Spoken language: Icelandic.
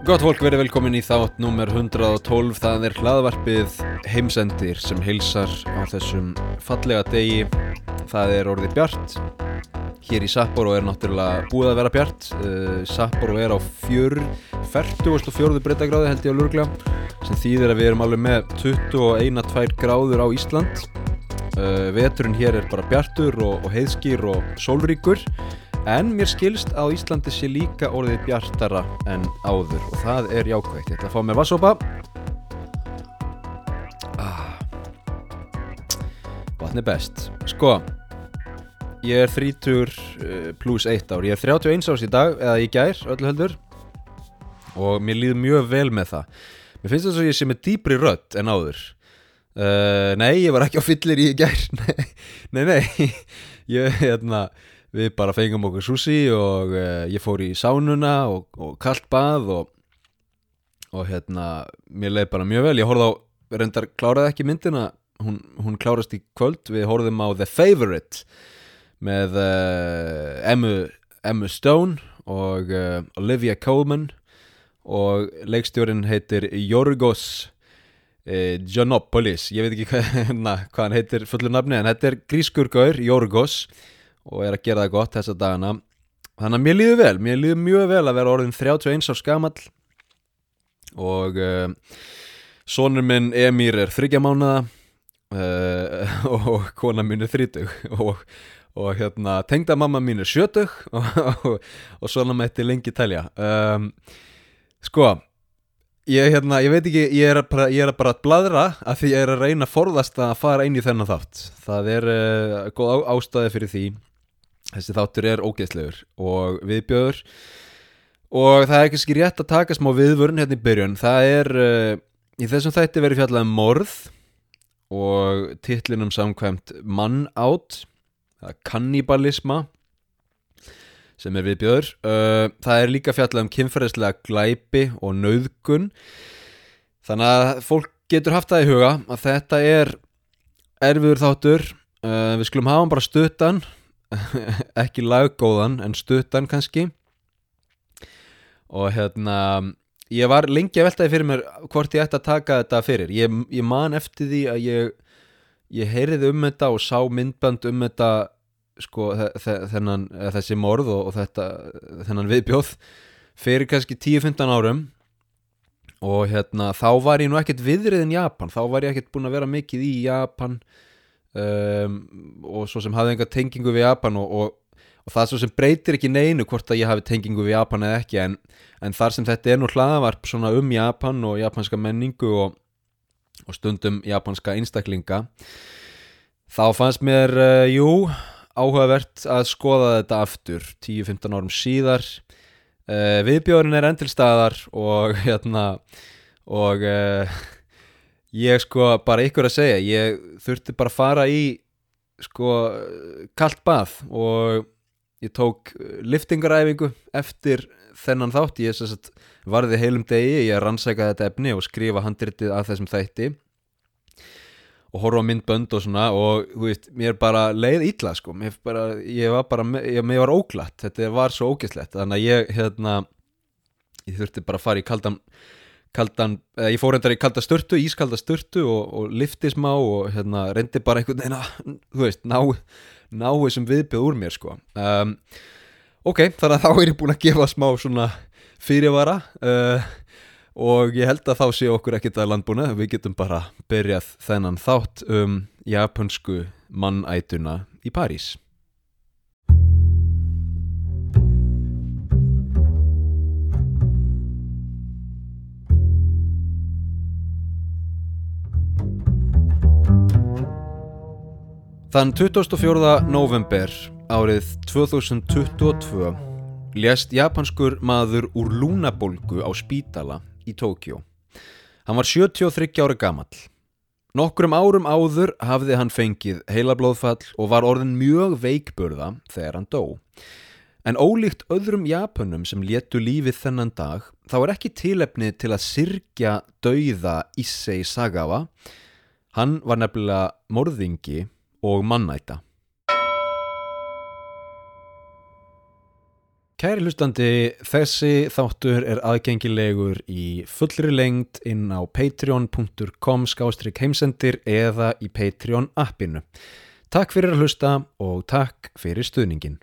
Gott fólk verið velkomin í þátt nummer 112 það er hlaðvarpið heimsendir sem heilsar á þessum fallega degi. Það er orðið bjart. Hér í Sapporo er náttúrulega búið að vera bjart. Uh, Sapporo er á fjör 44. breytagráði held ég á lurglega sem þýðir að við erum alveg með 21-2 gráður á Ísland. Uh, veturinn hér er bara bjartur og, og heiðskýr og sólríkur En mér skilst að Íslandi sé líka orðið bjartara en áður og það er jákvægt. Ég ætla að fá mér vassopa. Ah. Vatn er best. Sko, ég er 30 pluss 1 ár. Ég er 31 árs í dag, eða í gær, öllu heldur. Og mér líður mjög vel með það. Mér finnst þess að ég sé með dýbri rödd en áður. Uh, nei, ég var ekki á fyllir í gær. nei, nei, nei. Ég, hérna við bara fengum okkur sushi og uh, ég fór í sánuna og, og kallt bað og, og hérna mér leiði bara mjög vel, ég horfði á reyndar kláraði ekki myndina hún, hún klárast í kvöld, við horfðum á The Favourite með uh, Emmu, Emmu Stone og uh, Olivia Colman og leikstjórin heitir Jorgos Giannopoulos, ég veit ekki hvað, na, hvað hann heitir fullu nafni en þetta er grískur gaur, Jorgos og er að gera það gott þessa dagana. Þannig að mér líður vel, mér líður mjög vel að vera orðin 31 á skamall og uh, sonur minn Emir er þryggja mánuða uh, og kona mín er þrítug og, og hérna tengda mamma mín er sjötug og, og, og svona mætti lengi telja. Um, sko ég, hérna, ég veit ekki, ég er, bara, ég er bara að bladra af því ég er að reyna að forðast að fara inn í þennan þátt. Það er uh, góð ástæði fyrir því þessi þáttur er ógeðslegur og viðbjöður og það er kannski rétt að taka smá viðvörun hérna í byrjun. Það er uh, í þessum þætti verið fjallað um morð og titlinum samkvæmt mann átt kannibalisma sem er viðbjöður uh, það er líka fjallað um kynferðislega glæpi og nauðgun. Þannig að fólk getur haft það í huga að þetta er erfiður þáttur. Uh, við skulum hafa hann bara stuttan ekki laggóðan en stuttan kannski. Og hérna ég var lengi að veltaði fyrir mér hvort ég ætti að taka þetta fyrir. Ég, ég man eftir því að ég ég heyriði um þetta og sá myndband um þetta sko þennan, þessi morð og, og þetta, þennan viðbjóð fyrir kannski 10-15 árum. Og hérna þá var ég nú ekkert viðriðin Japan. Þá var ég ekkert búin að vera mikið í Japan um, og svo sem hafði enga tengingu við Japan og, og, og það svo sem breytir ekki neinu hvort að ég hafi tengingu við Japan eða ekki en, en þar sem þetta er nú hlaðavarp svona um Japan og japanska menningu og, og stundum japanska einstaklinga þá fannst mér, uh, jú áhugavert að skoða þetta aftur 10-15 árum síðar. Uh, viðbjörn er endilstaðar og hérna og uh, ég sko bara ykkur að segja ég þurfti bara að fara í sko kallt bað og ég tók liftingaræfingu eftir þennan þátt. Ég sagt, varði heilum degi, ég rannsækaði þetta efni og skrifa handritið að þessum þætti og horfa á myndbönd og svona og þú veist, mér bara leið ítla sko, mér, bara, ég var bara ég, mér var óglatt, þetta var svo ógislegt þannig að ég, hérna ég þurfti bara að fara í kaldan kaldan, ég fór reyndar í kalda störtu ískalda störtu og, og lifti smá og hérna reyndi bara einhvern veginn að þú veist, ná, ná þessum viðbjöð úr mér sko. Um, ok, þannig að þá er ég búin að gefa smá svona fyrirvara uh, og ég held að þá sé okkur ekkert að landbúna. Við getum bara byrjað þennan þátt um japansku mannætuna í París Þann 24. november árið 2022 lést japanskur maður úr lúnabólgu á spítala í Tókjó. Hann var 73 ára gamall. Nokkrum árum áður hafði hann fengið heilablóðfall og var orðin mjög veikburða þegar hann dó. En ólíkt öðrum Japanum sem léttu lífið þennan dag, þá er ekki tilefni til að sirkja dauða Issei Sagawa. Hann var nefnilega morðingi og mannæta. Kæri hlustandi, þessi þáttur er aðgengilegur í fullri lengd inn á patreon.com skástrík heimsendir eða í Patreon appinu. Takk fyrir að hlusta og takk fyrir stuðningin.